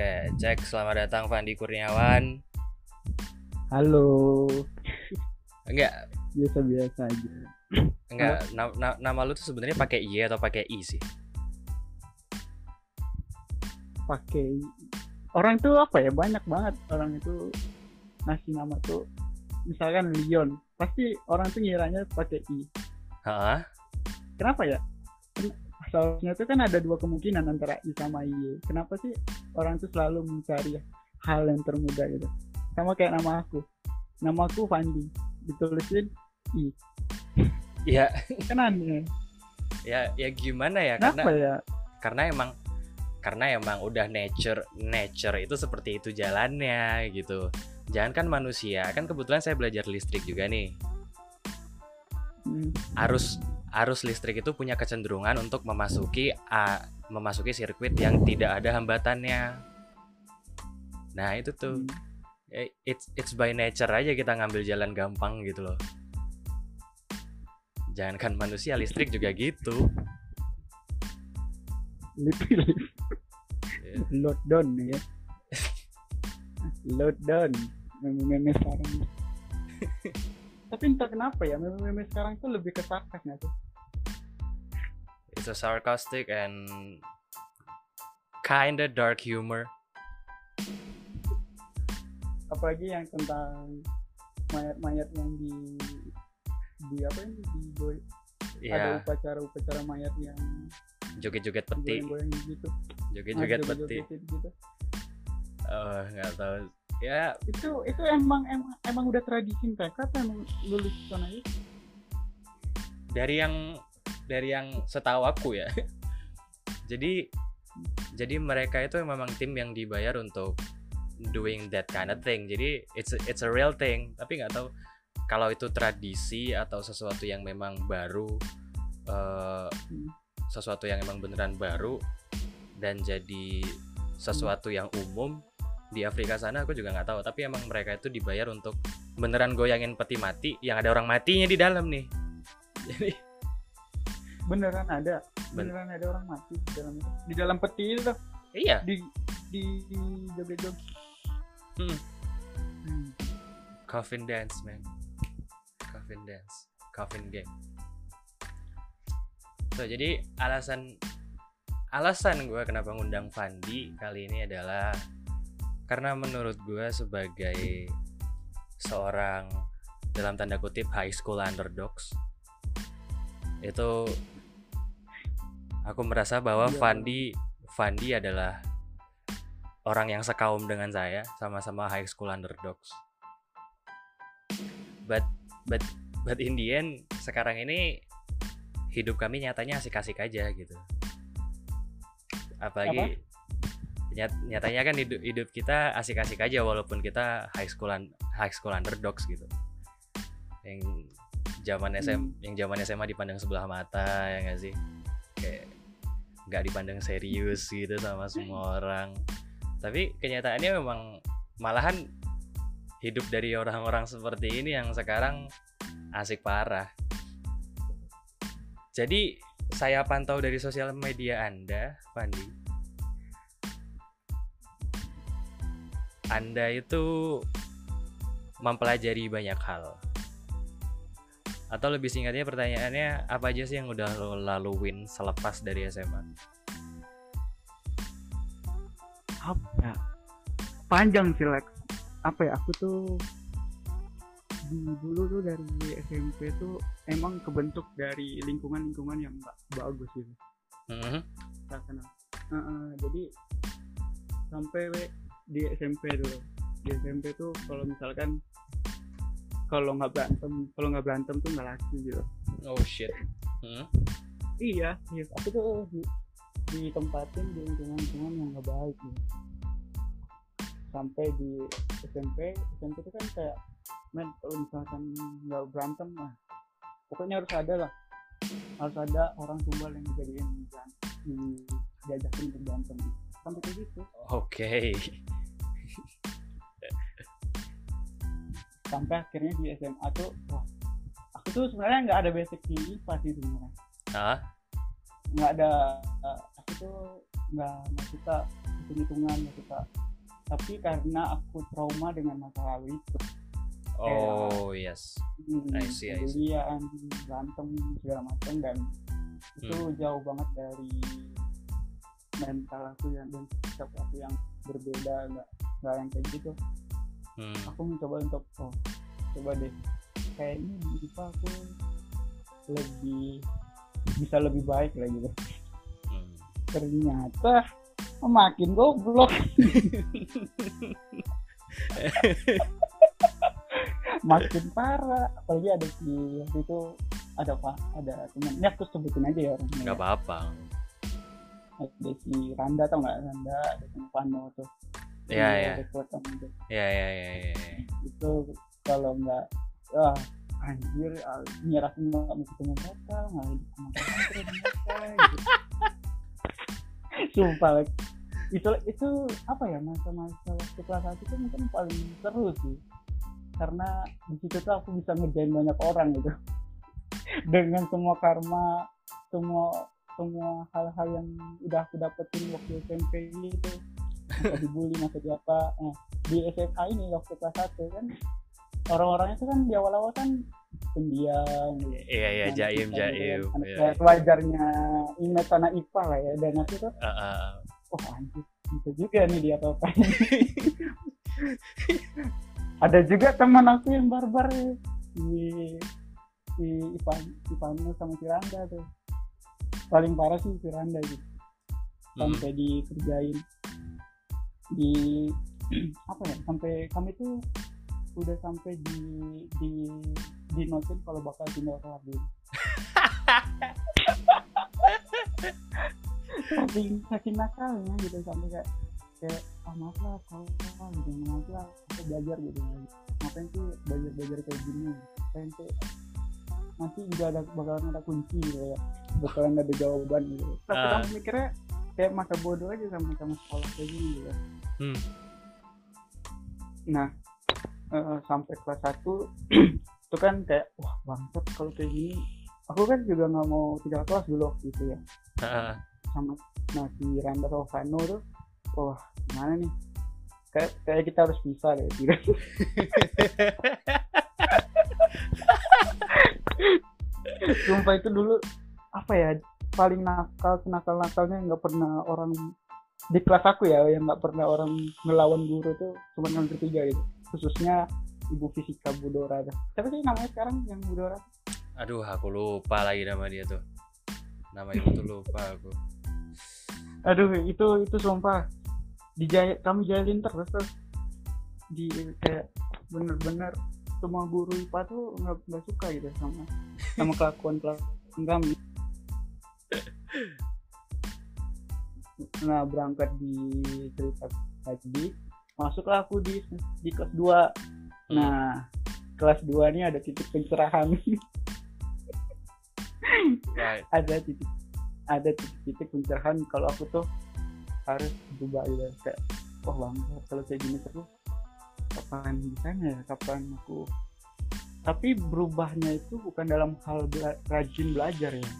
Oke, cek selamat datang Fandi Kurniawan. Halo, Enggak, biasa-biasa aja. enggak. Na- na- nama lu tuh sebenarnya pakai Y atau pakai I sih? Pakai orang tuh apa ya banyak banget orang itu ngasih nama tuh misalkan Leon pasti orang tuh ngiranya pakai i Hah? kenapa ya Seharusnya tuh kan ada dua kemungkinan antara i sama y. Kenapa sih orang tuh selalu mencari hal yang termudah gitu? Sama kayak nama aku. Nama aku Fandi. Ditulisin i. Ya, kan aneh. Ya, ya gimana ya? kenapa Karena ya? karena emang karena emang udah nature nature itu seperti itu jalannya gitu. Jangan kan manusia, kan kebetulan saya belajar listrik juga nih. Hmm, Arus arus listrik itu punya kecenderungan untuk memasuki a, memasuki sirkuit yang tidak ada hambatannya. Nah, itu tuh hmm. eh, it's it's by nature aja kita ngambil jalan gampang gitu loh. Jangan kan manusia listrik juga gitu. lip Ya. load down ya load down meme-meme sekarang tapi entah kenapa ya meme-meme sekarang tuh lebih ke sarkas nggak tuh It's a sarcastic and kinda dark humor. apalagi yang tentang mayat-mayat yang di di apa ini di boy- ada Ya, upacara-upacara mayat yang joget-joget peti, gitu joget-joget peti. gitu Oh, nggak tahu. Ya, itu itu emang emang emang udah tradisi mereka atau emang lulus sana aja dari yang dari yang setahu aku ya. jadi jadi mereka itu memang tim yang dibayar untuk doing that kind of thing. Jadi it's a, it's a real thing. Tapi nggak tahu kalau itu tradisi atau sesuatu yang memang baru Hmm. sesuatu yang emang beneran baru dan jadi sesuatu yang umum di Afrika sana aku juga nggak tahu tapi emang mereka itu dibayar untuk beneran goyangin peti mati yang ada orang matinya di dalam nih jadi beneran ada. Ben- beneran ada orang mati di dalam di dalam peti itu tuh. iya. Di di joget-joget Hmm. Hmm. coffin dance man. Coffin dance. Coffin game. So jadi alasan alasan gue kenapa ngundang Fandi kali ini adalah karena menurut gue sebagai seorang dalam tanda kutip high school underdogs itu aku merasa bahwa Iya. Fandi Fandi adalah orang yang sekaum dengan saya sama-sama high school underdogs. But but but in the end sekarang ini hidup kami nyatanya asik-asik aja gitu. Apalagi nyat- nyatanya kan hidup hidup kita asik-asik aja walaupun kita high school un- high school underdogs gitu. Yang zaman SM Hmm. yang zaman SMA dipandang sebelah mata ya nggak sih kayak nggak dipandang serius gitu sama semua orang tapi kenyataannya memang malahan hidup dari orang-orang seperti ini yang sekarang asik parah jadi saya pantau dari sosial media Anda, Pandi. Anda itu mempelajari banyak hal. Atau lebih singkatnya pertanyaannya apa aja sih yang udah lo laluin selepas dari SMA? apa ya? panjang sih Lex apa ya aku tuh di dulu tuh dari SMP tuh emang kebentuk dari lingkungan-lingkungan yang bagus gitu Mhm. tak kenal Heeh, jadi sampai di SMP dulu di SMP tuh kalau misalkan kalau nggak berantem kalau nggak berantem tuh nggak laki gitu Oh shit. Mhm. iya iya aku tuh di, ditempatin di lingkungan-lingkungan yang nggak baik gitu. sampai di SMP SMP itu kan kayak men kalau misalkan nggak berantem lah pokoknya harus ada lah harus ada orang tumbal yang dijadiin diajakin untuk berantem sampai kayak gitu Oke. sampai akhirnya di SMA tuh wah aku tuh sebenarnya nggak ada basic di IPA sih sebenarnya Ah, nggak ada eh, aku tuh nggak suka hitung-hitungan nggak suka. Tapi karena aku trauma dengan masa lalu itu oh yes. Hmm, I see, I see. berantem segala macam dan itu Hmm. jauh banget dari mental aku yang dan sikap aku yang berbeda nggak nggak yang kayak gitu Hmm. aku mencoba untuk oh coba deh. Kayaknya di IPA aku lebih bisa lebih baik lah gitu Hmm. ternyata makin goblok. Makin parah. Apalagi ada si waktu itu ada apa? Ada teman ini aku sebutin aja ya orangnya nggak apa-apa. Ada si Randa tau nggak Randa? Ada si Vano tuh Iya, iya. ada kekuatan gitu. ya ya ya ya, ya. itu kalau nggak ah anjir ah, nyerah nggak mau ketemu mereka nggak sama teman mereka gitu. sumpah like, itu itu apa ya masa-masa waktu kelas satu itu mungkin paling seru sih karena di situ tuh aku bisa ngerjain banyak orang gitu dengan semua karma semua semua hal-hal yang udah aku dapetin waktu SMP masa dibully masa di apa nah, di SMA ini waktu kelas satu kan orang-orangnya tuh kan di awal-awal kan pendiam iya iya Anak jaim IPA jaim kan. Iya, Kayak wajarnya imet anak IPA lah ya dan aku tuh Ah, ah. oh anjir gitu juga nih dia apa ada juga teman aku yang barbar ya. si si Ivan Ivanu sama si Randa tuh paling parah sih si Randa gitu Hmm. sampai dikerjain di apa ya sampai kami tuh udah sampai di di di notin kalau bakal pindah ke Labin saking saking nakalnya gitu sampai kayak kayak ah maaf lah kalau kalau gitu maaf lah aku belajar gitu. Ngapain sih belajar belajar kayak gini? Ngapain sih? Nanti juga ada bakalan ada kunci gitu ya bakalan ada jawaban gitu. Tapi Ah. kamu mikirnya kayak masa bodoh aja sama sama sekolah kayak gini gitu Hmm. nah eh, sampai kelas 1 itu kan kayak wah bangsat kalau kayak gini aku kan juga nggak mau tiga kelas dulu waktu itu ya ah. sama nah si Randa sama Vano tuh wah gimana nih kayak kayak kita harus bisa deh gitu sumpah itu dulu apa ya paling nakal nakal nakalnya nggak pernah orang di kelas aku ya yang nggak pernah orang ngelawan guru tuh cuma yang ketiga gitu. Khususnya ibu fisika Budora tuh. Siapa sih namanya sekarang yang Budora? Aduh aku lupa lagi nama dia tuh. Nama ibu tuh lupa aku. Aduh itu itu sumpah. Dijahit kami jahilin terus tuh. Di kayak bener-bener semua guru IPA tuh nggak nggak suka gitu sama sama kelakuan kelakuan kami nah berangkat di cerita tadi masuklah aku di di kelas 2 nah kelas 2 ini ada titik pencerahan. Right. Ada titik ada titik-titik pencerahan. Kalau aku tuh harus berubah gitu kayak wah bang kalau kayak gini terus kapan bisanya ya kapan aku? Tapi berubahnya itu bukan dalam hal bela- rajin belajar ya.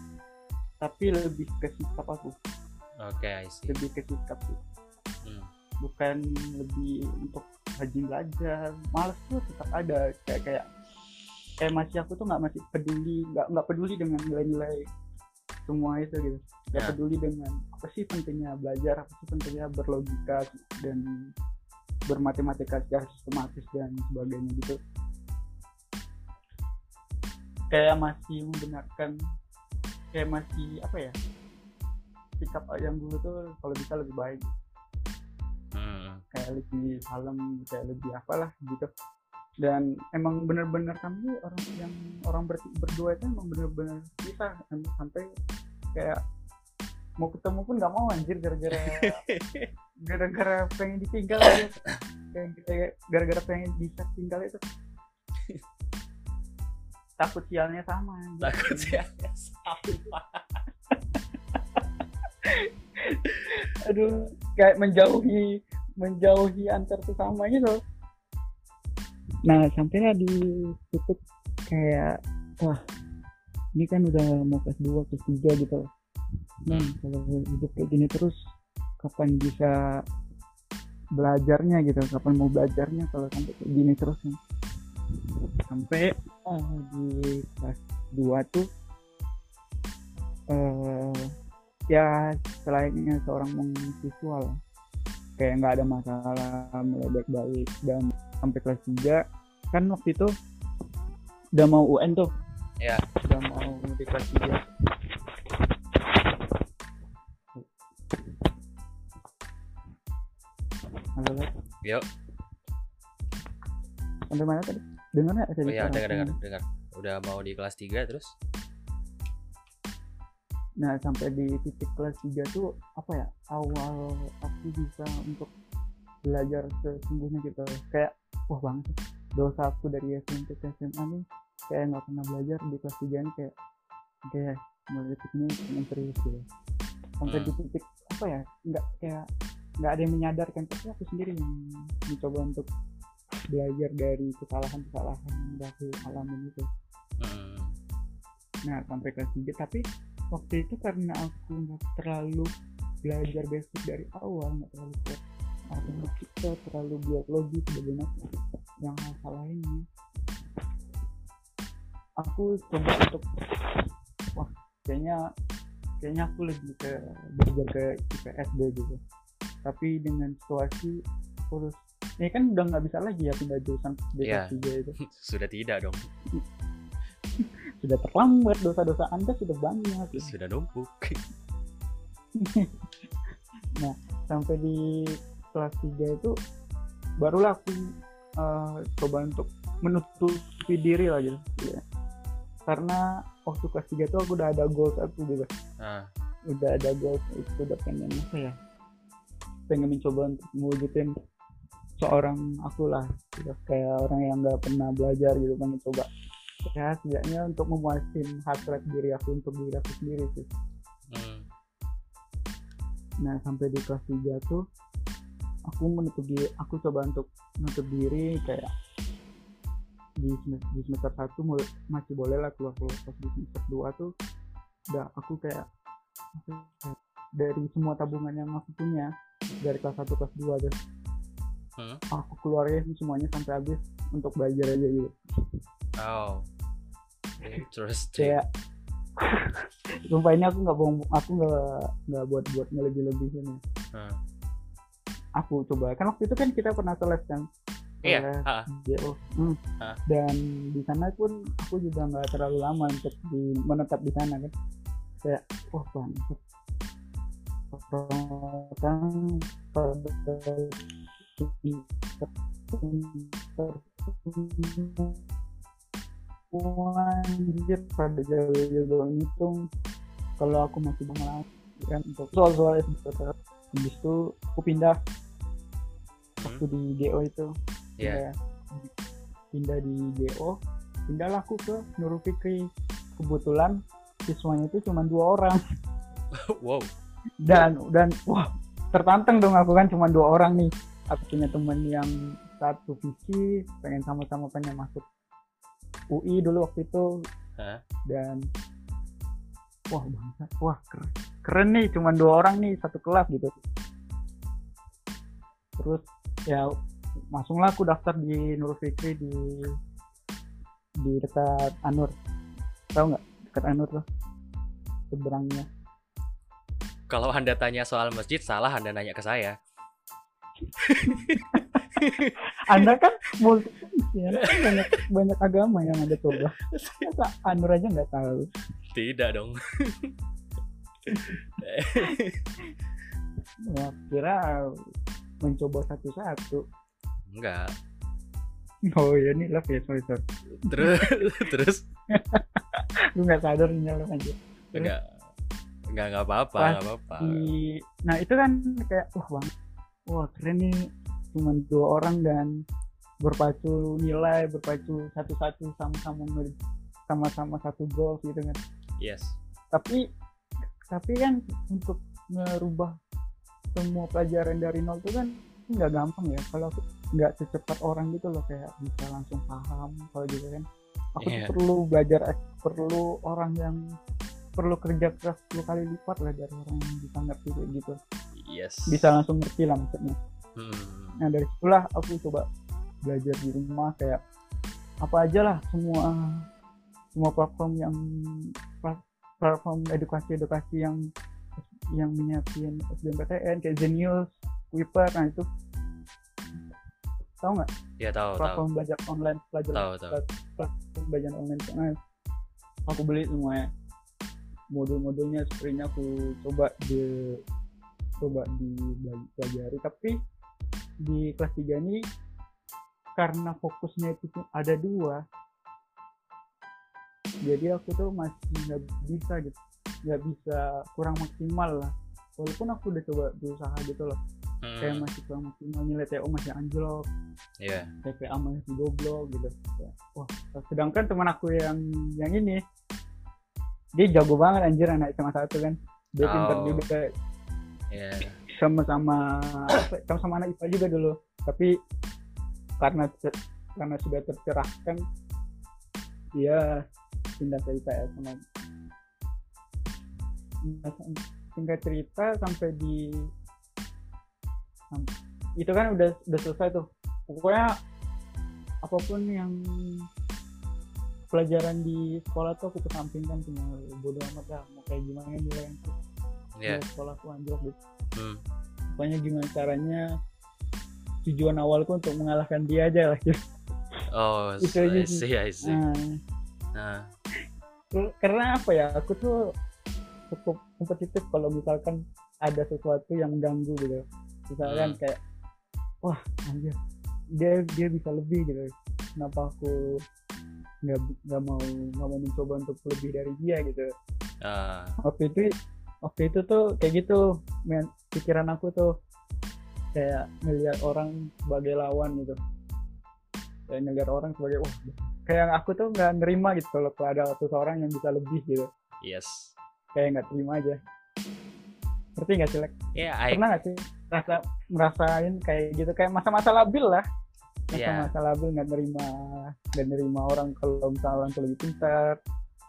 Tapi lebih ke sikap aku oke I see. Lebih ke sikap sih. Hmm. bukan lebih untuk rajin belajar males tuh tetap ada. Kayak kayak kayak masih aku tuh nggak masih peduli nggak nggak peduli dengan nilai-nilai semua itu gitu. Nggak Ya. peduli dengan apa sih pentingnya belajar apa sih pentingnya berlogika dan bermatematika secara sistematis dan sebagainya gitu. Kayak masih membenarkan kayak masih apa ya sikap yang dulu tuh kalau bisa lebih baik. Hmm. kayak lebih kalem kayak lebih apalah gitu. Dan emang bener-bener kami orang yang orang ber, berdua itu emang bener-bener bisa em- sampai kayak mau ketemu pun nggak mau anjir gara-gara gara-gara pengen ditinggal aja. Kayak kayak gara-gara pengen bisa tinggal itu. Takut sialnya sama takut ya sama aduh kayak menjauhi menjauhi antar sesama gitu nah sampailah di titik kayak wah ini kan udah mau kelas 2 kelas 3 gitu. Nah kalau hidup kayak gini terus kapan bisa belajarnya gitu? Kapan mau belajarnya kalau sampai kayak gini terus? Nih sampai eh, di kelas 2 tuh eh ya selainnya seorang mahasiswa lah kayak nggak ada masalah mulai baik-baik dan sampai kelas 3 kan waktu itu udah mau UN tuh Ya. udah mau di kelas 3 Halo. Yuk. sampai mana tadi? Dengar nggak tadi? Oh iya, suara dengar dengar dengar. Udah mau di kelas 3 terus? Nah, sampai di titik kelas 3 tuh apa ya? Awal aku bisa untuk belajar sesungguhnya gitu. Kayak wah banget. Dosa aku dari SMP ke SMA nih kayak nggak pernah belajar di kelas 3 nih kayak kayak mulai titik ini pengen serius gitu. Sampai Hmm. di titik apa ya? Nggak kayak nggak ada yang menyadarkan tapi aku sendiri yang mencoba untuk belajar dari kesalahan-kesalahan yang udah aku alamin itu. Hmm. Nah, sampai kelas 3 tapi waktu itu karena aku nggak terlalu belajar basic dari awal, nggak terlalu kuat matematika, terlalu biologi sebagainya yang hal-hal lainnya. Aku coba untuk wah kayaknya kayaknya aku lebih ke belajar ke IPS deh gitu. Tapi dengan situasi aku harus ini kan udah nggak bisa lagi ya pindah jurusan di Iya. kelas 3 itu Sudah tidak dong. Sudah terlambat dosa-dosa anda sudah banyak Sudah numpuk. sampai di kelas 3 itu barulah aku eh, coba untuk menutupi diri lah gitu ya. karena waktu kelas 3 itu aku udah ada goals aku gitu Nah, udah ada goals itu udah pengen apa ya pengen mencoba untuk mewujudin seorang aku lah gitu. kayak orang yang nggak pernah belajar gitu pengen coba ya setidaknya untuk memuasin hasrat diri aku untuk diri aku sendiri sih hmm. Nah sampai di kelas 3 tuh aku menutup diri, aku coba untuk menutup diri kayak di semester, di semester 1 mulai, masih boleh lah keluar keluar pas di semester 2 tuh udah aku kayak ya, dari semua tabungan yang aku punya dari kelas 1 kelas 2 tuh Hmm. aku keluarin semuanya sampai habis untuk belajar aja gitu Oh. Interesting. kayak sumpah ini aku nggak bohong aku nggak nggak buat buat ngelebih lebihin ya Hmm. aku coba kan waktu itu kan kita pernah kelas kan Iya. ah, JO. Hmm. Ah. dan di sana pun aku juga nggak terlalu lama untuk di menetap di sana kan kayak wah banget orang pada anjir pada jauh-jauh ngitung. Kalau aku masih mengalami kan untuk soal-soal SBMPTN habis itu aku pindah. Waktu di GO itu. Iya. pindah, pindah di GO pindahlah aku ke Nurul Fikri. Kebetulan siswanya itu cuma dua orang. Wow. dan dan wah tertantang dong aku kan cuma dua orang nih. Aku punya temen yang satu visi pengen sama-sama pengen masuk UI dulu waktu itu. Hah? dan wah bangsa. Wah keren. Keren nih cuma dua orang nih satu kelas gitu. Terus ya langsunglah aku daftar di Nurul Fikri di di dekat Anur. Tahu nggak? Dekat Anur tuh seberangnya. Kalau Anda tanya soal masjid, salah Anda nanya ke saya. Anda kan multi ya, kan banyak banyak agama yang ada coba masa Anur aja nggak tahu? Tidak dong. ya, kira mencoba satu-satu. Enggak. oh ya ini love ya sorry sorry. Terus terus? Lu nggak sadar nih love aja enggak. Enggak enggak apa-apa, enggak apa-apa. nah itu kan kayak wah bang wah keren nih. Cuma dua orang dan berpacu nilai berpacu satu-satu sama-sama sama-sama satu goal gitu kan Yes. tapi tapi kan untuk merubah semua pelajaran dari nol itu kan nggak gampang ya kalau nggak secepat orang gitu loh kayak bisa langsung paham kalau gitu kan aku tuh Iya. perlu belajar perlu orang yang perlu kerja keras 10 kali lipat lah dari orang yang bisa ngerti kayak gitu Yes. bisa langsung ngerti lah maksudnya Hmm. nah dari situlah aku coba belajar di rumah kayak apa aja lah semua semua platform yang plat- platform edukasi edukasi yang yang menyiapin SBMPTN kayak Zenius, Kuiper, nah itu tahu nggak Ya tahu tahu. platform belajar online belajar Tahu tahu. platform belajar online nah, aku beli semuanya modul-modulnya sepertinya aku coba di coba dipelajari tapi di kelas 3 ini karena fokusnya itu ada dua jadi aku tuh masih nggak bisa gitu nggak bisa kurang maksimal lah walaupun aku udah coba berusaha gitu loh kayak Hmm. masih kurang maksimal nilai TO masih anjlok Iya. TPA masih goblok gitu Ya, wah sedangkan teman aku yang yang ini dia jago banget anjir anak SMA satu kan dia pintar Oh. juga Iya. sama-sama apa, sama-sama anak IPA juga dulu tapi karena karena sudah tercerahkan dia pindah ke IPS sama Nah, singkat cerita sampai di itu kan udah udah selesai tuh. Pokoknya apa pun yang pelajaran di sekolah tuh aku kesampingkan cuma bodo amat lah mau kayak gimana nilai yang nilai sekolah aku anjlok gitu Hmm. pokoknya gimana caranya tujuan awalku untuk mengalahkan dia aja lah gitu. Oh, Itu I aja sih. see, I see. Nah, Nah, karena apa ya aku tuh cukup kompetitif kalau misalkan ada sesuatu yang mengganggu gitu misalkan Hmm. kayak wah anjir dia dia bisa lebih gitu kenapa aku nggak nggak mau nggak mau mencoba untuk lebih dari dia gitu ah, waktu itu waktu itu tuh kayak gitu men, pikiran aku tuh kayak ngelihat orang sebagai lawan gitu kayak ngelihat orang sebagai wah kayak aku tuh nggak nerima gitu kalau ada seseorang yang bisa lebih gitu yes. kayak nggak terima aja ngerti nggak sih Lek? Yeah, I pernah nggak sih rasa merasain kayak gitu kayak masa-masa labil lah Iya. masa-masa labil nggak nerima nggak nerima orang kalau misalnya orang lebih pintar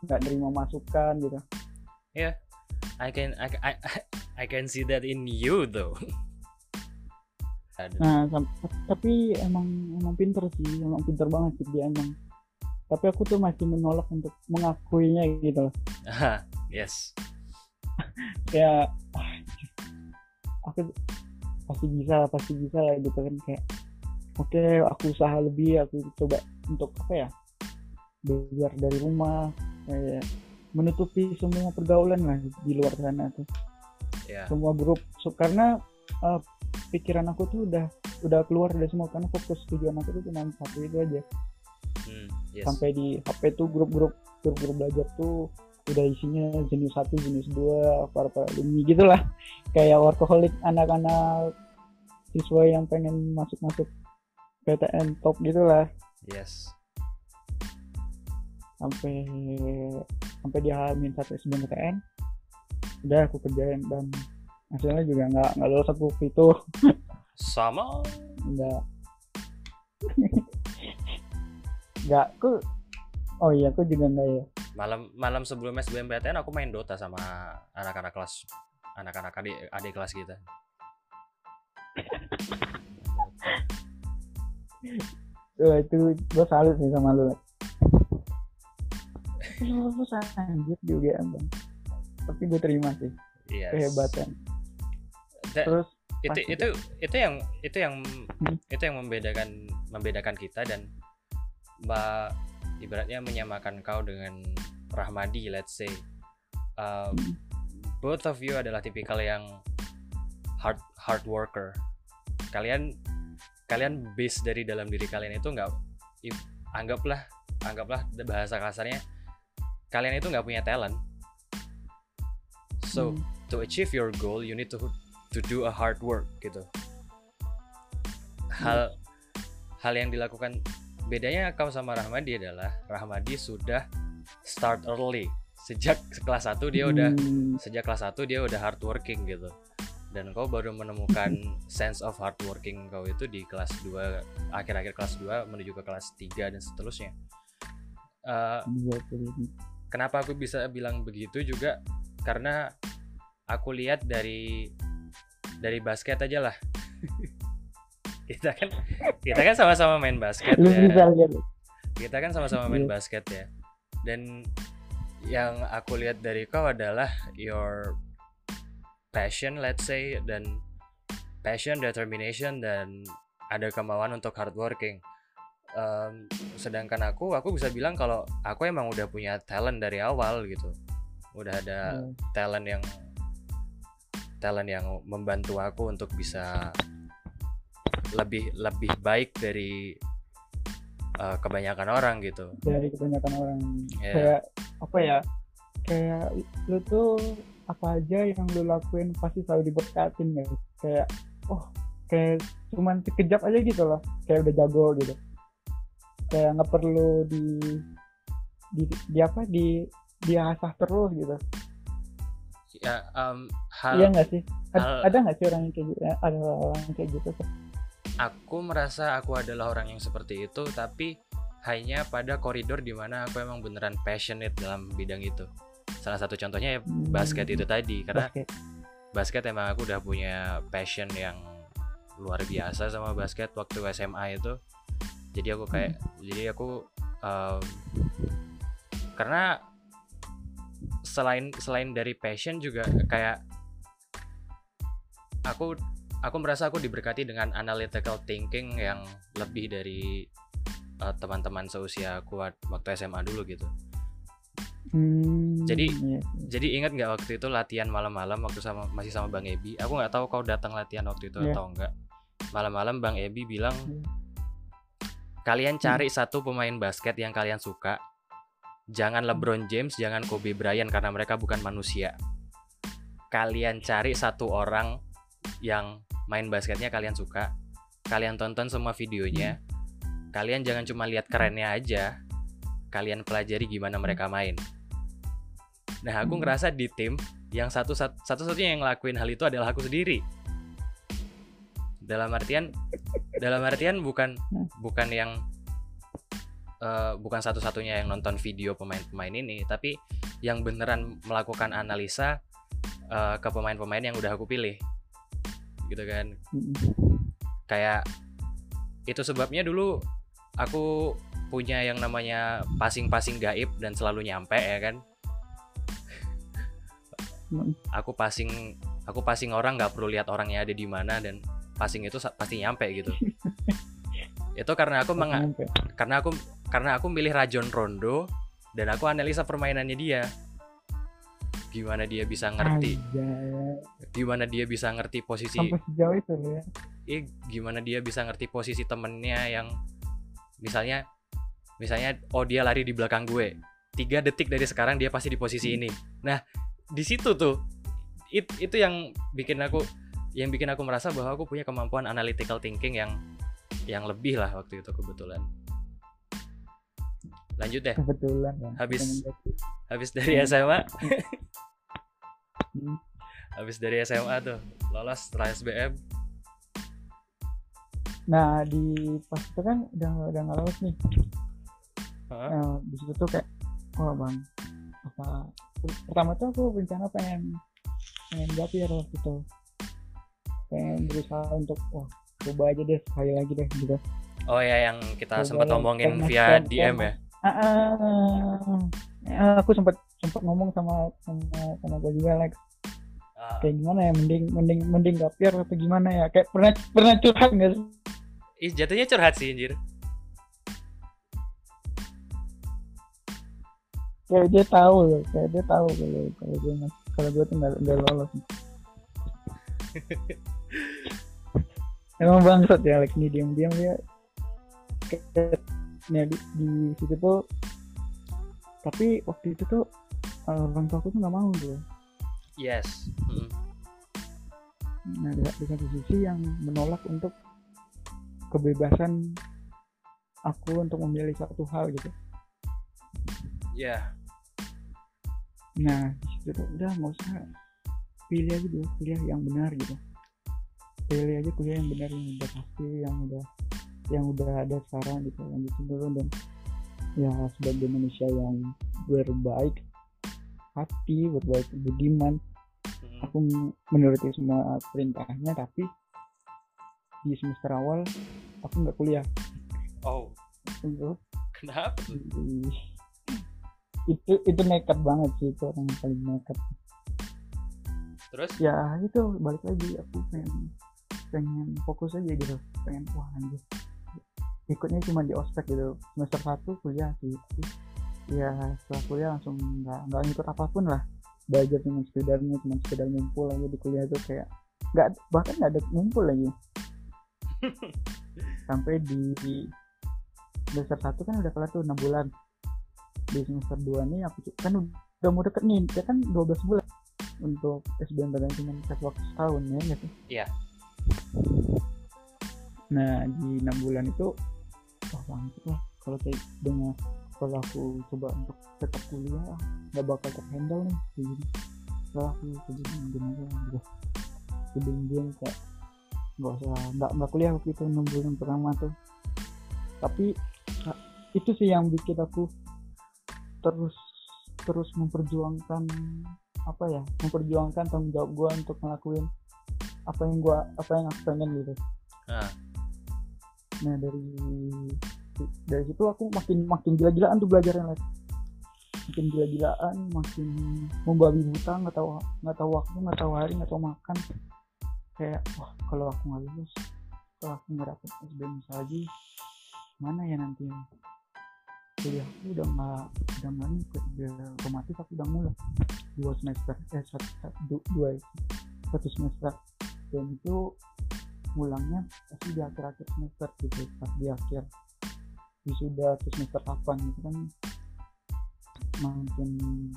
nggak nerima masukan gitu I can I, I I can see that in you though. Aduh. Nah, tapi emang emang pinter sih, emang pinter banget sih dia emang. Tapi aku tuh masih menolak untuk mengakuinya gitu loh. yes. Kayak ah, aku pasti bisa, pasti bisa lah gitu kan kayak oke, aku usaha lebih, aku coba untuk apa ya? belajar dari rumah, kayak menutupi semua pergaulan lah di luar sana tuh. Ya. Semua grup So, karena uh, pikiran aku tuh udah udah keluar dari semua karena fokus tujuan aku tuh cuma satu itu aja. Hmm, yes. sampai di HP tuh grup-grup grup-grup belajar tuh udah isinya jenis satu jenis dua para para alumni gitulah kayak workaholic anak-anak siswa yang pengen masuk-masuk PTN top gitulah Yes. sampai sampai di Hamin satu sebelum PTN udah aku kerjain dan hasilnya juga nggak nggak lolos aku itu Sama. nggak nggak aku oh iya aku juga nggak ya Malam malam sebelum SBMPTN aku main Dota sama anak-anak kelas anak-anak adik adik kelas kita. Wah, itu gue salut sih sama lu. Lu anjir juga bang. Tapi gue terima sih Yes. kehebatan. Da- Terus itu pasti- itu itu yang itu yang Hmm. itu yang membedakan membedakan kita dan mbak ibaratnya menyamakan kau dengan Rahmadi let's say. Um, Hmm. both of you adalah tipikal yang hard hard worker. Kalian kalian base dari dalam diri kalian itu nggak anggaplah anggaplah bahasa kasarnya kalian itu nggak punya talent. So hmm, to achieve your goal you need to to do a hard work gitu. Hal hal yang dilakukan bedanya kau sama Rahmadi adalah Rahmadi sudah start early. Sejak kelas 1 dia udah hmm, sejak kelas 1 dia udah hard working gitu. Dan kau baru menemukan sense of hard working kau itu di kelas 2 akhir-akhir kelas 2 menuju ke kelas 3 dan seterusnya. Iya, tuh. kenapa aku bisa bilang begitu juga? Karena aku lihat dari dari basket aja lah. Kita kan kita kan sama-sama main basket ya. kita kan sama-sama main Iya. basket ya. Dan yang aku lihat dari kau adalah your passion let's say dan passion determination dan ada kemauan untuk hard working Em, sedangkan aku aku bisa bilang kalau aku emang udah punya talent dari awal gitu. Udah ada Hmm. talent yang talent yang membantu aku untuk bisa lebih lebih baik dari eh, kebanyakan orang gitu. Dari kebanyakan orang. Ya. kayak apa ya kayak lu tuh apa aja yang lu lakuin pasti selalu diberkatin ya. Kayak oh kayak cuman sekejap aja gitu loh. Kayak udah jago gitu. Kayak nggak perlu di di, di apa di diasah terus gitu ya em, hal iya nggak sih? Hal- ada nggak sih orang yang kayak gitu? Ada orang yang kayak gitu aku merasa aku adalah orang yang seperti itu tapi hanya pada koridor di mana aku emang beneran passionate dalam bidang itu. Salah satu contohnya ya Hmm, basket itu tadi karena basket. basket emang aku udah punya passion yang luar biasa sama basket waktu SMA itu. Jadi aku kayak jadi aku em, karena selain selain dari passion juga kayak aku aku merasa aku diberkati dengan analytical thinking yang lebih dari eh, teman-teman seusia aku wa- waktu SMA dulu gitu Hmm, Jadi- iya. jadi ingat nggak waktu itu latihan malam-malam waktu sama masih sama Bang Ebi aku nggak tahu kau datang latihan waktu itu Iya. atau enggak malam-malam Bang Ebi bilang Iya. kalian cari satu pemain basket yang kalian suka jangan LeBron James jangan Kobe Bryant karena mereka bukan manusia. Kalian cari satu orang yang main basketnya kalian suka kalian tonton semua videonya kalian jangan cuma lihat kerennya aja kalian pelajari gimana mereka main. Nah aku ngerasa di tim yang satu satu satunya yang ngelakuin hal itu adalah aku sendiri. Dalam artian dalam artian bukan Hmm. bukan yang eh, bukan satu-satunya yang nonton video pemain-pemain ini tapi yang beneran melakukan analisa eh, ke pemain-pemain yang udah aku pilih. Gitu kan. Kayak itu sebabnya dulu aku punya yang namanya passing-passing gaib dan selalu nyampe ya kan. Aku passing aku passing orang nggak perlu lihat orangnya ada di mana dan passing itu pasti nyampe gitu. Itu karena aku menga- karena aku karena aku milih Rajon Rondo dan aku analisa permainannya dia. Gimana dia bisa ngerti? Gimana dia bisa ngerti posisi sampai sejauh itu ya. Eh gimana dia bisa ngerti posisi temennya yang misalnya misalnya oh dia lari di belakang gue. Tiga detik dari sekarang dia pasti di posisi ini. Nah di situ tuh it- itu yang bikin aku yang bikin aku merasa bahwa aku punya kemampuan analytical thinking yang yang lebih lah waktu itu kebetulan lanjut deh. Kebetulan ya Habis. Habis dari SMA Hmm. habis dari SMA tuh lolos setelah SBM nah di pas itu kan udah udah nggak lolos nih. Hah? Nah, di situ tuh kayak oh bang apa pertama tuh aku rencana pengen pengen gapir waktu itu. Pengen berusaha untuk wah coba aja deh sekali lagi deh gitu. Oh ya yang kita sempat ngomongin via kan, DM pernah. ya ah, ah. aku sempat sempat ngomong sama sama sama gue juga Lex. Ah, kayak gimana ya mending mending mending gapir atau gimana ya? Kayak pernah pernah curhat nggak sih? Ih, jatuhnya curhat sih anjir. kayak dia tahu loh kayak dia tahu kalau kalau gue kalau gue tuh nggak nggak lolos. Emang bangsat ya Alex nih diam-diam dia ya, di, di situ tuh tapi waktu itu tuh eh, orang tua aku tuh nggak mau gitu Yes. Mm. nah di, di satu sisi yang menolak untuk kebebasan aku untuk memilih satu hal gitu Ya. Nah, di situ tuh udah nggak usah pilih aja dulu kuliah yang benar gitu. Pilih aja kuliah yang benar yang udah pasti, yang udah yang udah ada sekarang gitu, lanjutin dulu dan ya sebagai manusia yang berbaik hati, berbaik budiman, Mm. aku menuruti semua perintahnya tapi di semester awal aku nggak kuliah. Oh. Itu. Kenapa itu itu nekat banget sih itu orang yang paling nekat. Terus? Ya itu balik lagi aku pengen pengen fokus aja gitu pengen wah anjir ikutnya cuma di ospek gitu. Semester satu kuliah sih. Ya setelah kuliah langsung nggak nggak ngikut apa pun lah. Belajar cuma sekedarnya cuma sekedar ngumpul aja di kuliah itu kayak nggak bahkan nggak ada ngumpul lagi. Sampai di, di semester satu kan udah kelar tuh enam bulan. Di semester dua nih aku kan udah mau deket nih ya kan 12 bulan untuk SBMPTN cuma waktu setahun ya sih? Iya. nah di enam bulan itu wah bangkit lah. Kalau kayak dengan kalau aku coba untuk tetap kuliah nggak bakal terhandle nih kayak gini. Aku coba diem aja gitu. Diem diem kayak nggak usah nggak nggak kuliah waktu itu enam bulan pertama tuh. Tapi nah, itu sih yang bikin aku terus terus memperjuangkan apa ya memperjuangkan tanggung jawab gue untuk ngelakuin apa yang gua apa yang aku pengen gitu. Ah. Nah dari dari situ aku makin makin gila-gilaan tuh belajarnya lagi makin gila-gilaan makin membabi buta nggak tahu nggak tahu waktu nggak tahu hari nggak tahu makan. Kayak wah kalau aku nggak lulus kalau aku nggak dapet SBM lagi mana ya nanti? Kuliah aku udah nggak udah nggak ngikut otomatis aku udah mulai dua semester eh satu, satu du- dua satu semester. Dan itu mulangnya pasti di akhir-akhir semester gitu pas di akhir wisuda atau semester 8 gitu kan makin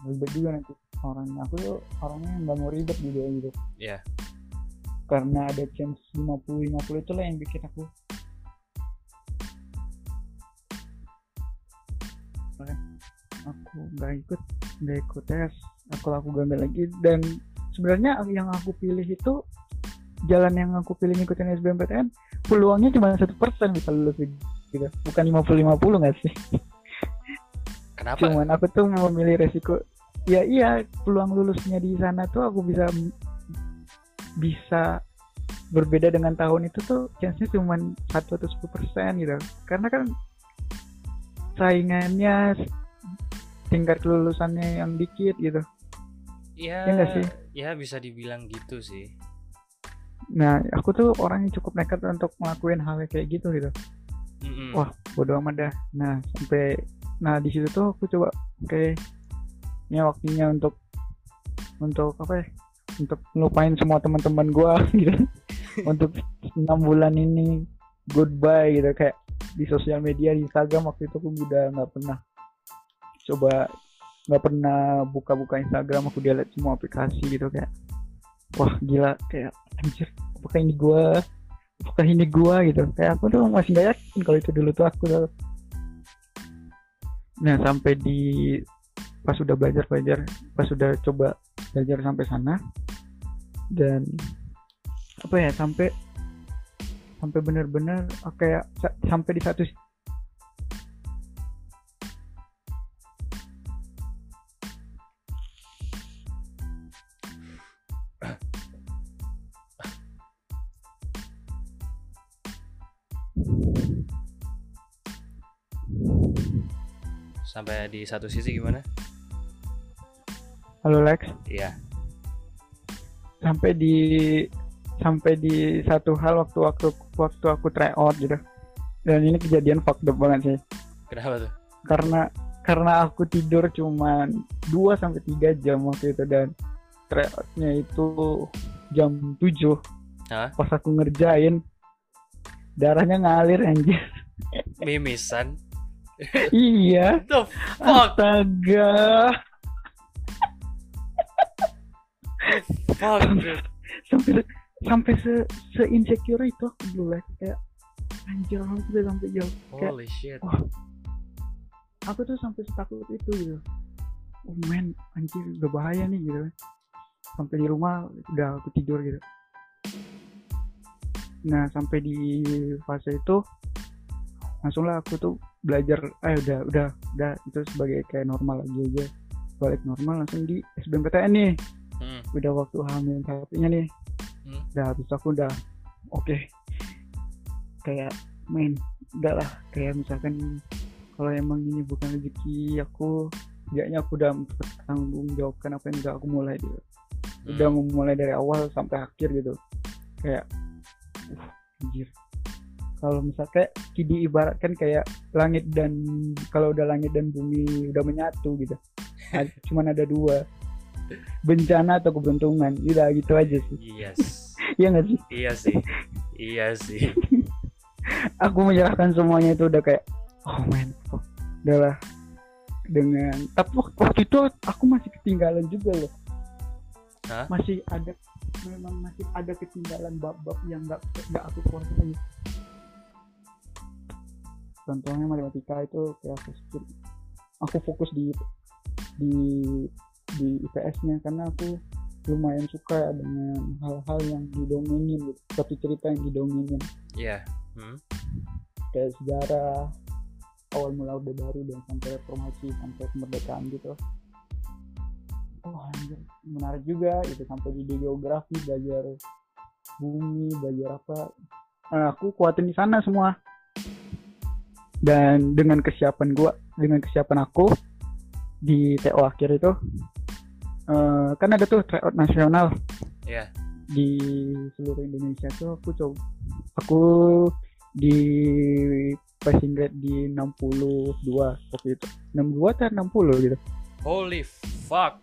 ribet juga nanti orangnya. Aku tuh orangnya nggak mau ribet juga gitu. Iya. karena ada chance 50-50 itu lah yang bikin aku aku nggak ikut nggak ikut tes aku aku gagal lagi. Dan sebenarnya yang aku pilih itu jalan yang aku pilih ngikutin SBMPTN peluangnya cuma satu persen bisa lulus gitu. Bukan 50-50 nggak sih? Kenapa? Cuman aku tuh memilih resiko. Ya iya peluang lulusnya di sana tuh aku bisa bisa berbeda dengan tahun itu tuh chance-nya cuma satu atau sepuluh persen gitu. Karena kan saingannya tingkat kelulusannya yang dikit gitu. Iya Iya sih? ya bisa dibilang gitu sih nah aku tuh orang yang cukup nekat untuk ngelakuin hal kayak gitu gitu. Mm-mm. wah bodo amat dah. Nah sampai nah di situ tuh aku coba oke ini waktunya untuk untuk apa ya untuk ngelupain semua teman-teman gua gitu. Untuk enam bulan ini goodbye gitu. Kayak di sosial media di Instagram waktu itu aku udah nggak pernah coba nggak pernah buka-buka Instagram. Aku delete semua aplikasi gitu kayak wah gila. Kayak anjir apakah ini gua? Apakah ini gua gitu? Kayak aku tuh masih gak yakin kalau itu dulu tuh aku tuh nah sampai di pas udah belajar belajar pas udah coba belajar sampai sana dan apa ya sampai sampai benar-benar ah, kayak sa- sampai di satu sampai di satu sisi gimana? Halo Lex. Iya. Sampai di sampai di satu hal waktu waktu waktu aku try out gitu. Dan ini kejadian fucked up banget sih. Kenapa tuh? Karena karena aku tidur cuman 2 sampai 3 jam waktu itu dan tryoutnya itu jam 7 Hah? pas aku ngerjain darahnya ngalir anjir. Mimisan iya. The fuck? Astaga. Fuck sampai sampai se, se insecure itu aku dulu like. kayak anjir aku udah sampai jauh. Kayak- holy shit. wah. Aku tuh sampai setakut itu gitu. Oh man anjir udah bahaya nih gitu. Sampai di rumah udah aku tidur gitu. Nah sampai di fase itu langsung lah aku tuh belajar eh udah udah udah itu sebagai kayak normal lagi aja. Balik normal langsung di SBMPTN nih. Hmm. udah waktu hamil satunya nih. Hmm. udah habis aku udah oke. Kayak main enggak lah. Kayak misalkan kalau emang ini bukan rezeki aku setidaknya aku udah bertanggung jawabkan apa yang udah aku mulai gitu. Udah Hmm. memulai dari awal sampai akhir gitu. Kayak uh, anjir kalau misalnya diibaratkan kayak langit dan kalau udah langit dan bumi udah menyatu gitu. Cuman ada dua. Bencana atau keberuntungan. Udah gitu aja sih. Yes Iya nggak sih? Iya sih. Iya sih. Aku menyerahkan semuanya itu udah kayak oh man oh, udahlah dengan tapi waktu, waktu itu aku masih ketinggalan juga loh. Hah? masih ada memang masih ada ketinggalan bab-bab yang nggak nggak aku kuasai contohnya matematika itu kayak aku aku fokus di di di IPS-nya karena aku lumayan suka dengan hal-hal yang didongengin gitu. Satu cerita yang didongengin iya. Hmm. kayak sejarah awal mula orde baru dan sampai reformasi sampai kemerdekaan gitu. Oh anjir. Menarik juga gitu sampai di geografi belajar bumi belajar apa. Nah, aku kuatin di sana semua dan dengan kesiapan gua dengan kesiapan aku di TO akhir itu eh, kan ada tuh tryout nasional. Iya. Di seluruh Indonesia tuh aku coba aku di passing grade di 62 waktu itu. 62 atau 60 gitu. Holy fuck.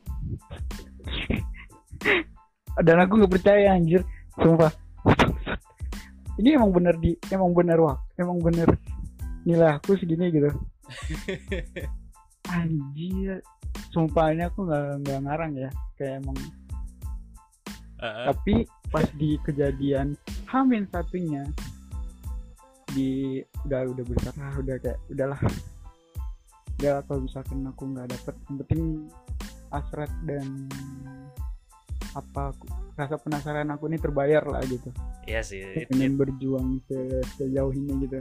Dan aku nggak percaya anjir. Sumpah. Ini emang bener di emang bener wak. Emang bener nilai aku segini gitu. Anjir. Sumpah ini aku nggak nggak ngarang ya. Kayak emang. Heeh. tapi pas di kejadian Hamin satunya di udah udah besar lah udah kayak udahlah. Udah kalau misalkan aku nggak dapet. Yang penting hasrat dan apa aku- rasa penasaran aku ini terbayar lah gitu. Iya sih pengen it- berjuang se- sejauh ini gitu.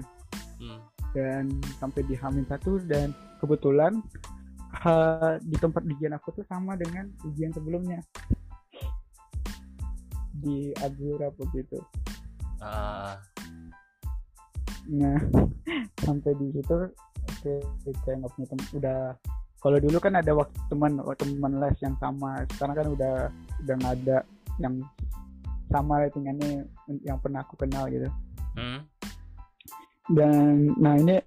Hmm. Dan sampai di Hamin satu dan kebetulan ha- di tempat ujian aku tuh sama dengan ujian sebelumnya. Di Azura begitu Ah, Nah, sampai di situ oke kayak nggak punya teman udah kalau dulu kan ada waktu teman teman les yang sama sekarang kan udah udah nggak ada yang sama ratingannya yang pernah aku kenal gitu. Hmm. Dan nah ini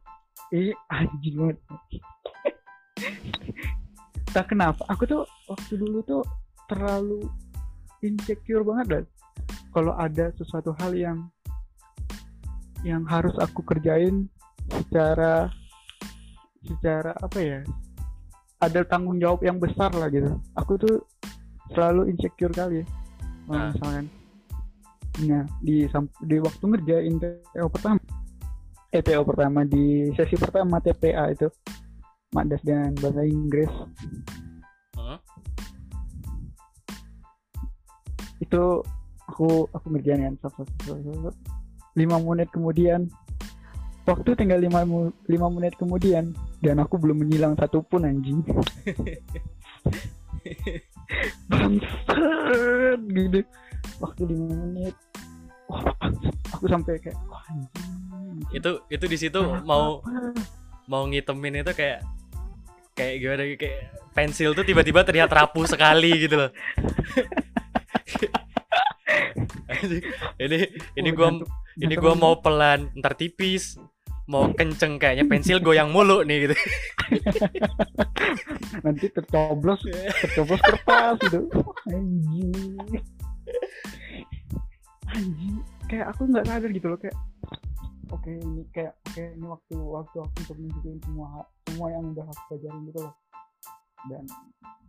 ini anjing banget. Tak kenapa? Aku tuh waktu dulu tuh terlalu insecure banget lah kalau ada sesuatu hal yang yang harus aku kerjain secara secara apa ya ada tanggung jawab yang besar lah gitu. Aku tuh selalu insecure kali ya kalau Ah. misalkan. Nah di di waktu ngerjain TO pertama eh TO pertama di sesi pertama TPA itu. Madas dan bahasa Inggris. Hmm. itu aku aku ngerjain kan lima menit kemudian. Waktu tinggal lima, lima menit kemudian dan aku belum menyilang satupun anjing. Bangsat gitu. Waktu lima menit wah aku sampai kayak wah anjing. Itu itu di situ mau mau ngitemin itu kayak kayak gimana kayak pensil tuh tiba-tiba terlihat rapuh sekali gitu loh. Ini ini Oh, gua ini ngantuk gua mau pelan ntar tipis mau kenceng kayaknya pensil goyang mulu nih gitu. Nanti tercoblos tercoblos kertas gitu. Anjing kayak aku nggak sadar gitu loh kayak oke ini kayak oke ini waktu waktu aku untuk menunjukin semua semua yang udah aku pelajarin gitu loh. Dan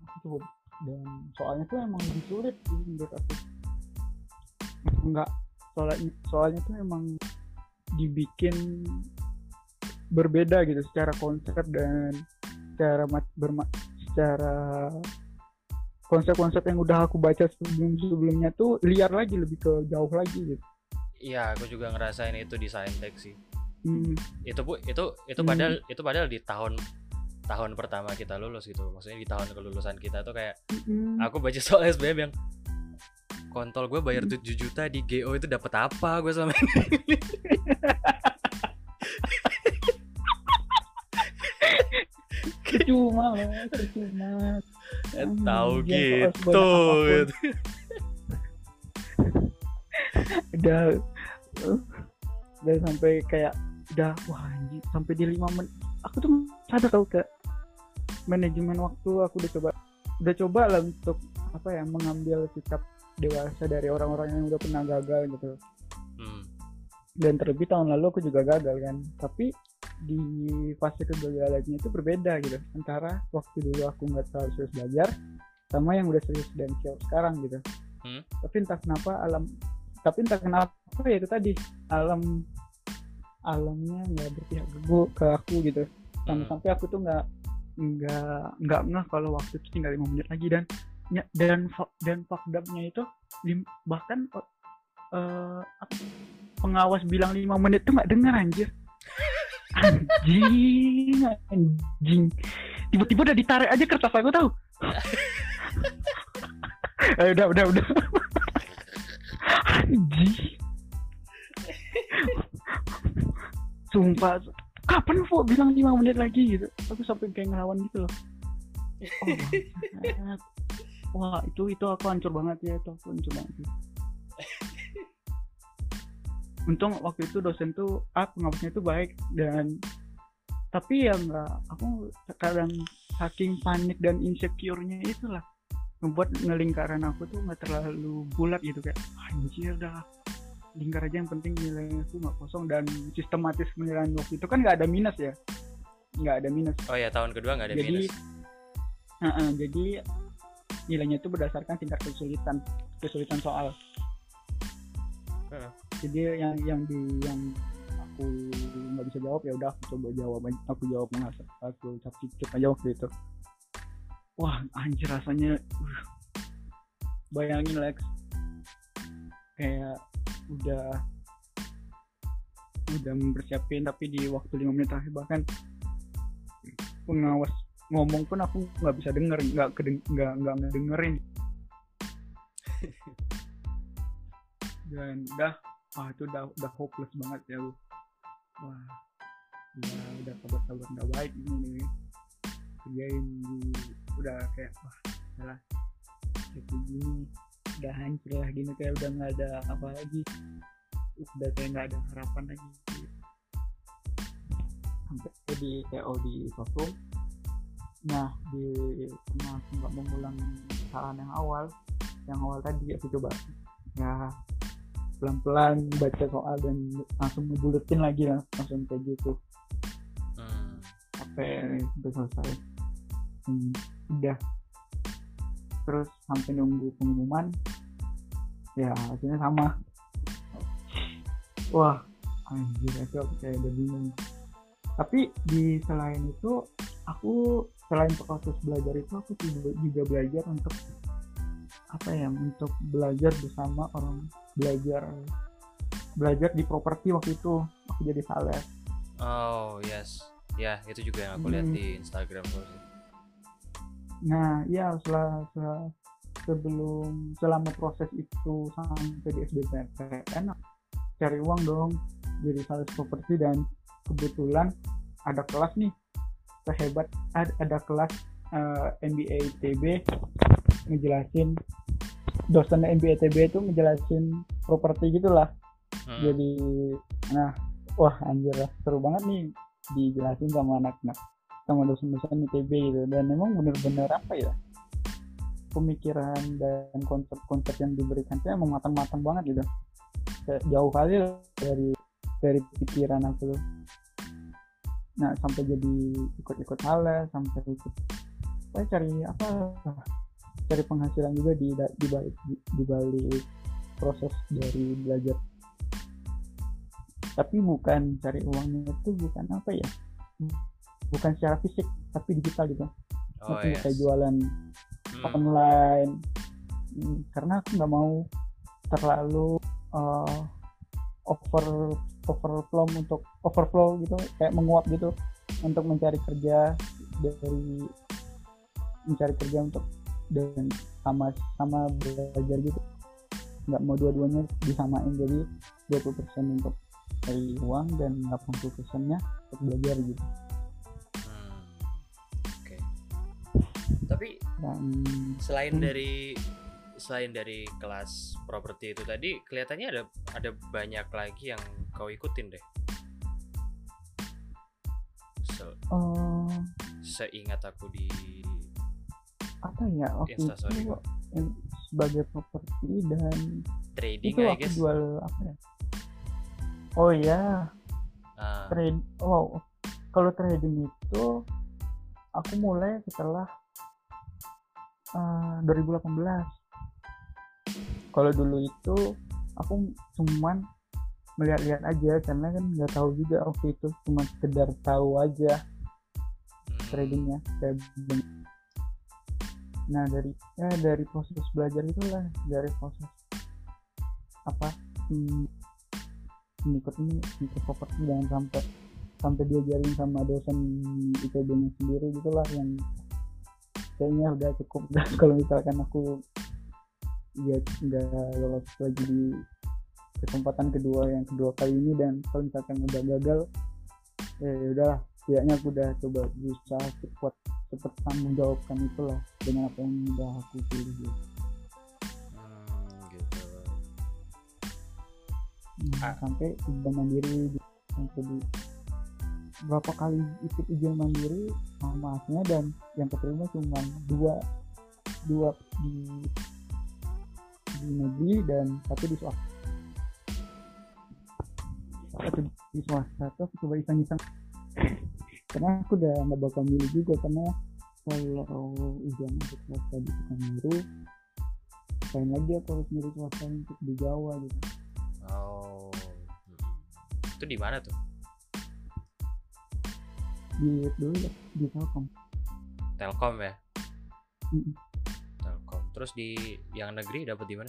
aku coba dan soalnya tuh emang lebih sulit sih menurut aku. Enggak soalnya soalnya tuh emang dibikin berbeda gitu secara konsep dan secara mat, berma, secara konsep-konsep yang udah aku baca sebelum sebelumnya tuh liar lagi lebih ke jauh lagi gitu. iya aku juga ngerasain itu di saintek sih Hmm, itu bu itu itu Hmm. padahal itu padahal di tahun tahun pertama kita lulus gitu maksudnya di tahun kelulusan kita tuh kayak mm, aku baca soal SBM yang kontol gue bayar 7 juta di GO itu dapat apa gue selama ini Cuma, cuma. Eh, tahu Anjir, kok harus gitu gitu. udah uh, udah sampai kayak udah wah anjing sampai di lima menit aku tuh sadar tau ke manajemen waktu aku udah coba udah coba lah untuk apa ya mengambil sikap dewasa dari orang-orang yang udah pernah gagal gitu Hmm. dan terlebih tahun lalu aku juga gagal kan tapi di fase kegagalannya itu berbeda gitu antara waktu dulu aku nggak terlalu serius belajar sama yang udah serius dan siap sekarang gitu Hmm. tapi entah kenapa alam tapi entah kenapa ya itu tadi alam alamnya nggak berpihak ke ke aku gitu sampai Hmm. sampai aku tuh nggak nggak nggak ngeh kalau waktu itu tinggal lima menit lagi dan dan dan fakdamnya itu bahkan apa, pengawas bilang lima menit tuh nggak dengar anjir anjing anjing. Tiba-tiba udah ditarik aja kertas aku tahu? Eh, udah udah udah. Anjing. Sumpah. Kapan Vo bilang lima menit lagi gitu? Aku sampai kayak ngelawan gitu loh. Oh, wah itu itu aku hancur banget ya itu aku hancur banget untung waktu itu dosen tuh ah pengawasnya itu baik dan tapi ya nggak aku kadang saking panik dan insecure-nya itulah membuat ngelingkaran aku tuh nggak terlalu bulat gitu kayak anjir dah lingkar aja yang penting nilainya tuh nggak kosong dan sistematis penilaian waktu itu kan nggak ada minus ya nggak ada minus Oh ya tahun kedua nggak ada jadi minus. Heeh, jadi nilainya itu berdasarkan tingkat kesulitan kesulitan soal. Jadi yang yang di yang aku nggak bisa jawab ya udah aku coba jawab aku jawab mengas aku substitute aja waktu itu. Wah anjir rasanya uh, bayangin Lex. Kayak udah udah mempersiapin tapi di waktu lima menit terakhir bahkan pengawas ngomong pun aku nggak bisa denger nggak kedeng nggak nggak ngedengerin. Dan udah wah itu udah udah hopeless banget ya lu wah udah udah kabar kabar nggak baik ini nih kerjain di udah kayak wah salah kayak gini udah hancur lah gini kayak udah nggak ada apa lagi. Udah kayak nggak ada harapan lagi. Sampai di TO di Sosum. Nah di aku nggak mengulang kesalahan yang awal. Yang awal tadi aku coba. Ya pelan-pelan baca soal dan langsung ngebuletin lagi lah langsung kayak gitu. Hmm. sampai sampai selesai. Hmm, udah. Terus sampai nunggu pengumuman ya hasilnya sama. Wah anjir itu aku kayak udah bingung. Tapi di selain itu aku selain proses belajar itu aku juga, juga belajar untuk apa ya untuk belajar bersama orang belajar belajar di properti waktu itu aku jadi sales Oh yes. Ya itu juga yang aku lihat Hmm. di Instagram sih. Nah, ya setelah, setelah sebelum selama proses itu sampai di SBMPTN cari uang dong jadi sales properti dan kebetulan ada kelas nih sehebat ada, ada kelas eh, MBA ITB ngejelasin dosen MBA ITB itu ngejelasin properti gitulah Hmm. jadi nah wah anjir lah seru banget nih dijelasin sama anak-anak sama dosen-dosen ITB gitu. Dan memang bener-bener apa ya pemikiran dan konsep-konsep yang diberikan itu emang matang-matang banget gitu. Kayak jauh kali dari dari pikiran aku nah sampai jadi ikut-ikut hal sampai ikut apa cari apa cari penghasilan juga di di balik di, di balik proses dari belajar tapi bukan cari uangnya itu bukan apa ya bukan secara fisik tapi digital gitu Oh yes. kayak jualan Hmm. online Hmm, karena aku nggak mau terlalu uh, over overflow untuk overflow gitu kayak menguap gitu untuk mencari kerja dari mencari kerja untuk dan sama sama belajar gitu nggak mau dua-duanya disamain jadi 20% untuk cari uang dan 80 persennya untuk belajar gitu Hmm. Oke. Tapi dan selain Hmm. dari selain dari kelas properti itu tadi kelihatannya ada ada banyak lagi yang kau ikutin deh. Se- eh, seingat aku di apa ya waktu Instastory itu yang sebagai properti dan trading itu aku guess. jual apa ya? Oh ya Ah, trade wow. Kalau trading itu aku mulai setelah eh, 2018 kalau dulu itu aku cuman melihat-lihat aja karena kan nggak tahu juga waktu itu cuma sekedar tahu aja hmm, tradingnya kayak nah dari ya dari proses belajar itulah dari proses apa hmm, ini mengikut properti jangan sampai sampai diajarin sama dosen IPB nya sendiri gitulah yang kayaknya udah cukup. Dah kalau misalkan aku ya nggak lolos lagi di kesempatan kedua yang kedua kali ini dan kalau misalkan udah gagal eh udahlah setidaknya aku udah coba berusaha cepat cepat tanggung jawabkan itulah dengan apa yang udah aku pilih gitu. hmm, gitu. Nah, Ah. sampai ujian mandiri di- sampai di berapa kali ikut ujian mandiri sama aslinya dan yang keterima cuma dua dua di di negeri dan satu di swasta satu di swasta terus aku coba iseng-iseng karena aku udah nggak bakal milih juga karena kalau ujian masuk swasta di Pekanbaru ngapain lagi aku harus milih swasta untuk di Jawa gitu Oh. hmm. Itu di mana tuh? di dulu ya, di Telkom Telkom ya? Mm-mm. Telkom. Terus di yang negeri dapat di mana?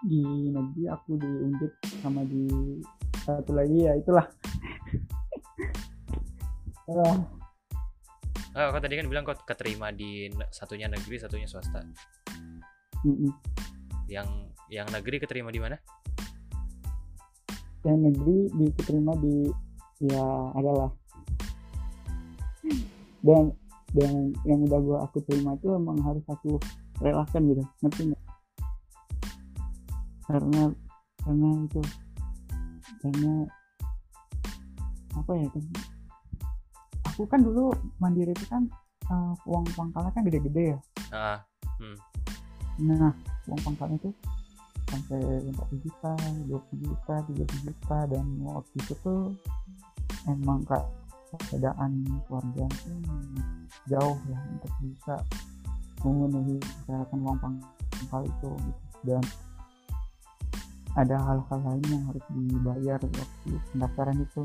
di negeri aku di Undip sama di satu lagi ya itulah Ah, Oh, kau tadi kan bilang kau keterima di satunya negeri, satunya swasta. mm-mm. Yang yang negeri keterima di mana? yang negeri diterima di ya adalah dan dan yang udah gua aku terima itu emang harus aku relakan gitu ngerti nggak karena karena itu karena apa ya kan aku kan dulu mandiri itu kan eh, uang pangkalnya kan gede-gede ya. Ah, Nah, uang pangkalnya itu sampai 40 juta, 20 juta, 30 juta dan waktu itu tuh emang kak keadaan keluarga tuh jauh ya untuk bisa memenuhi persyaratan uang pangkal itu gitu. dan ada hal-hal lain yang harus dibayar waktu pendaftaran itu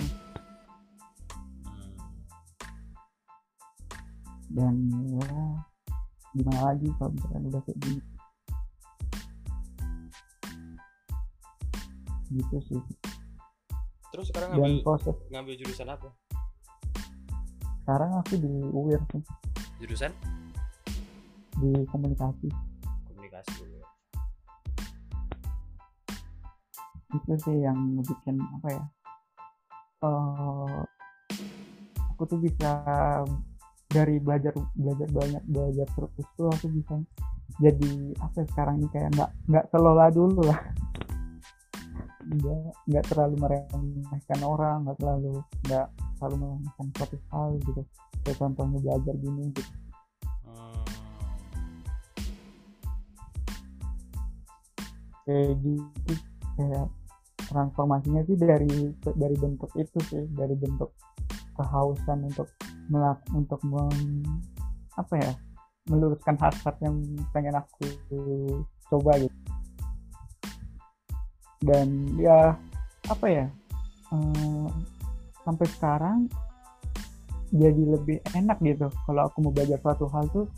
dan ya gimana lagi kalau misalkan udah kayak gini? Gitu sih. Terus sekarang dan ngambil proses ngambil jurusan apa? sekarang aku di UIR sih. Jurusan? Di komunikasi. Komunikasi itu sih yang bikin apa ya? Eh aku tuh bisa dari belajar belajar banyak belajar terus tuh aku bisa jadi apa ya, sekarang ini kayak nggak nggak kelola dulu lah. Nggak nggak terlalu meremehkan orang nggak terlalu nggak terlalu meremehkan suatu hal gitu. Kayak contohnya belajar gini gitu. Kayak gitu kayak transformasinya sih dari dari bentuk itu sih dari bentuk kehausan untuk melak untuk meng, apa ya meluruskan hasrat yang pengen aku coba gitu. Dan ya apa ya eh, sampai sekarang jadi lebih enak gitu. Kalau aku mau belajar suatu hal tuh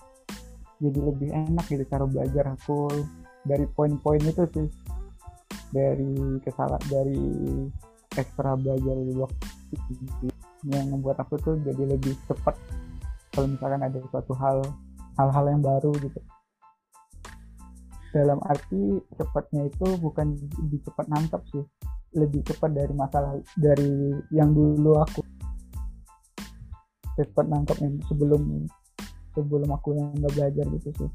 jadi lebih enak gitu cara belajar aku dari poin-poin itu sih. Dari kesalahan dari ekstra belajar di waktu yang membuat aku tuh jadi lebih cepat kalau misalkan ada suatu hal hal-hal yang baru gitu. Dalam arti cepatnya itu bukan lebih cepat nangkap sih lebih cepat dari masalah dari yang dulu aku. Cepat nangkap yang sebelum sebelum aku yang nggak belajar gitu sih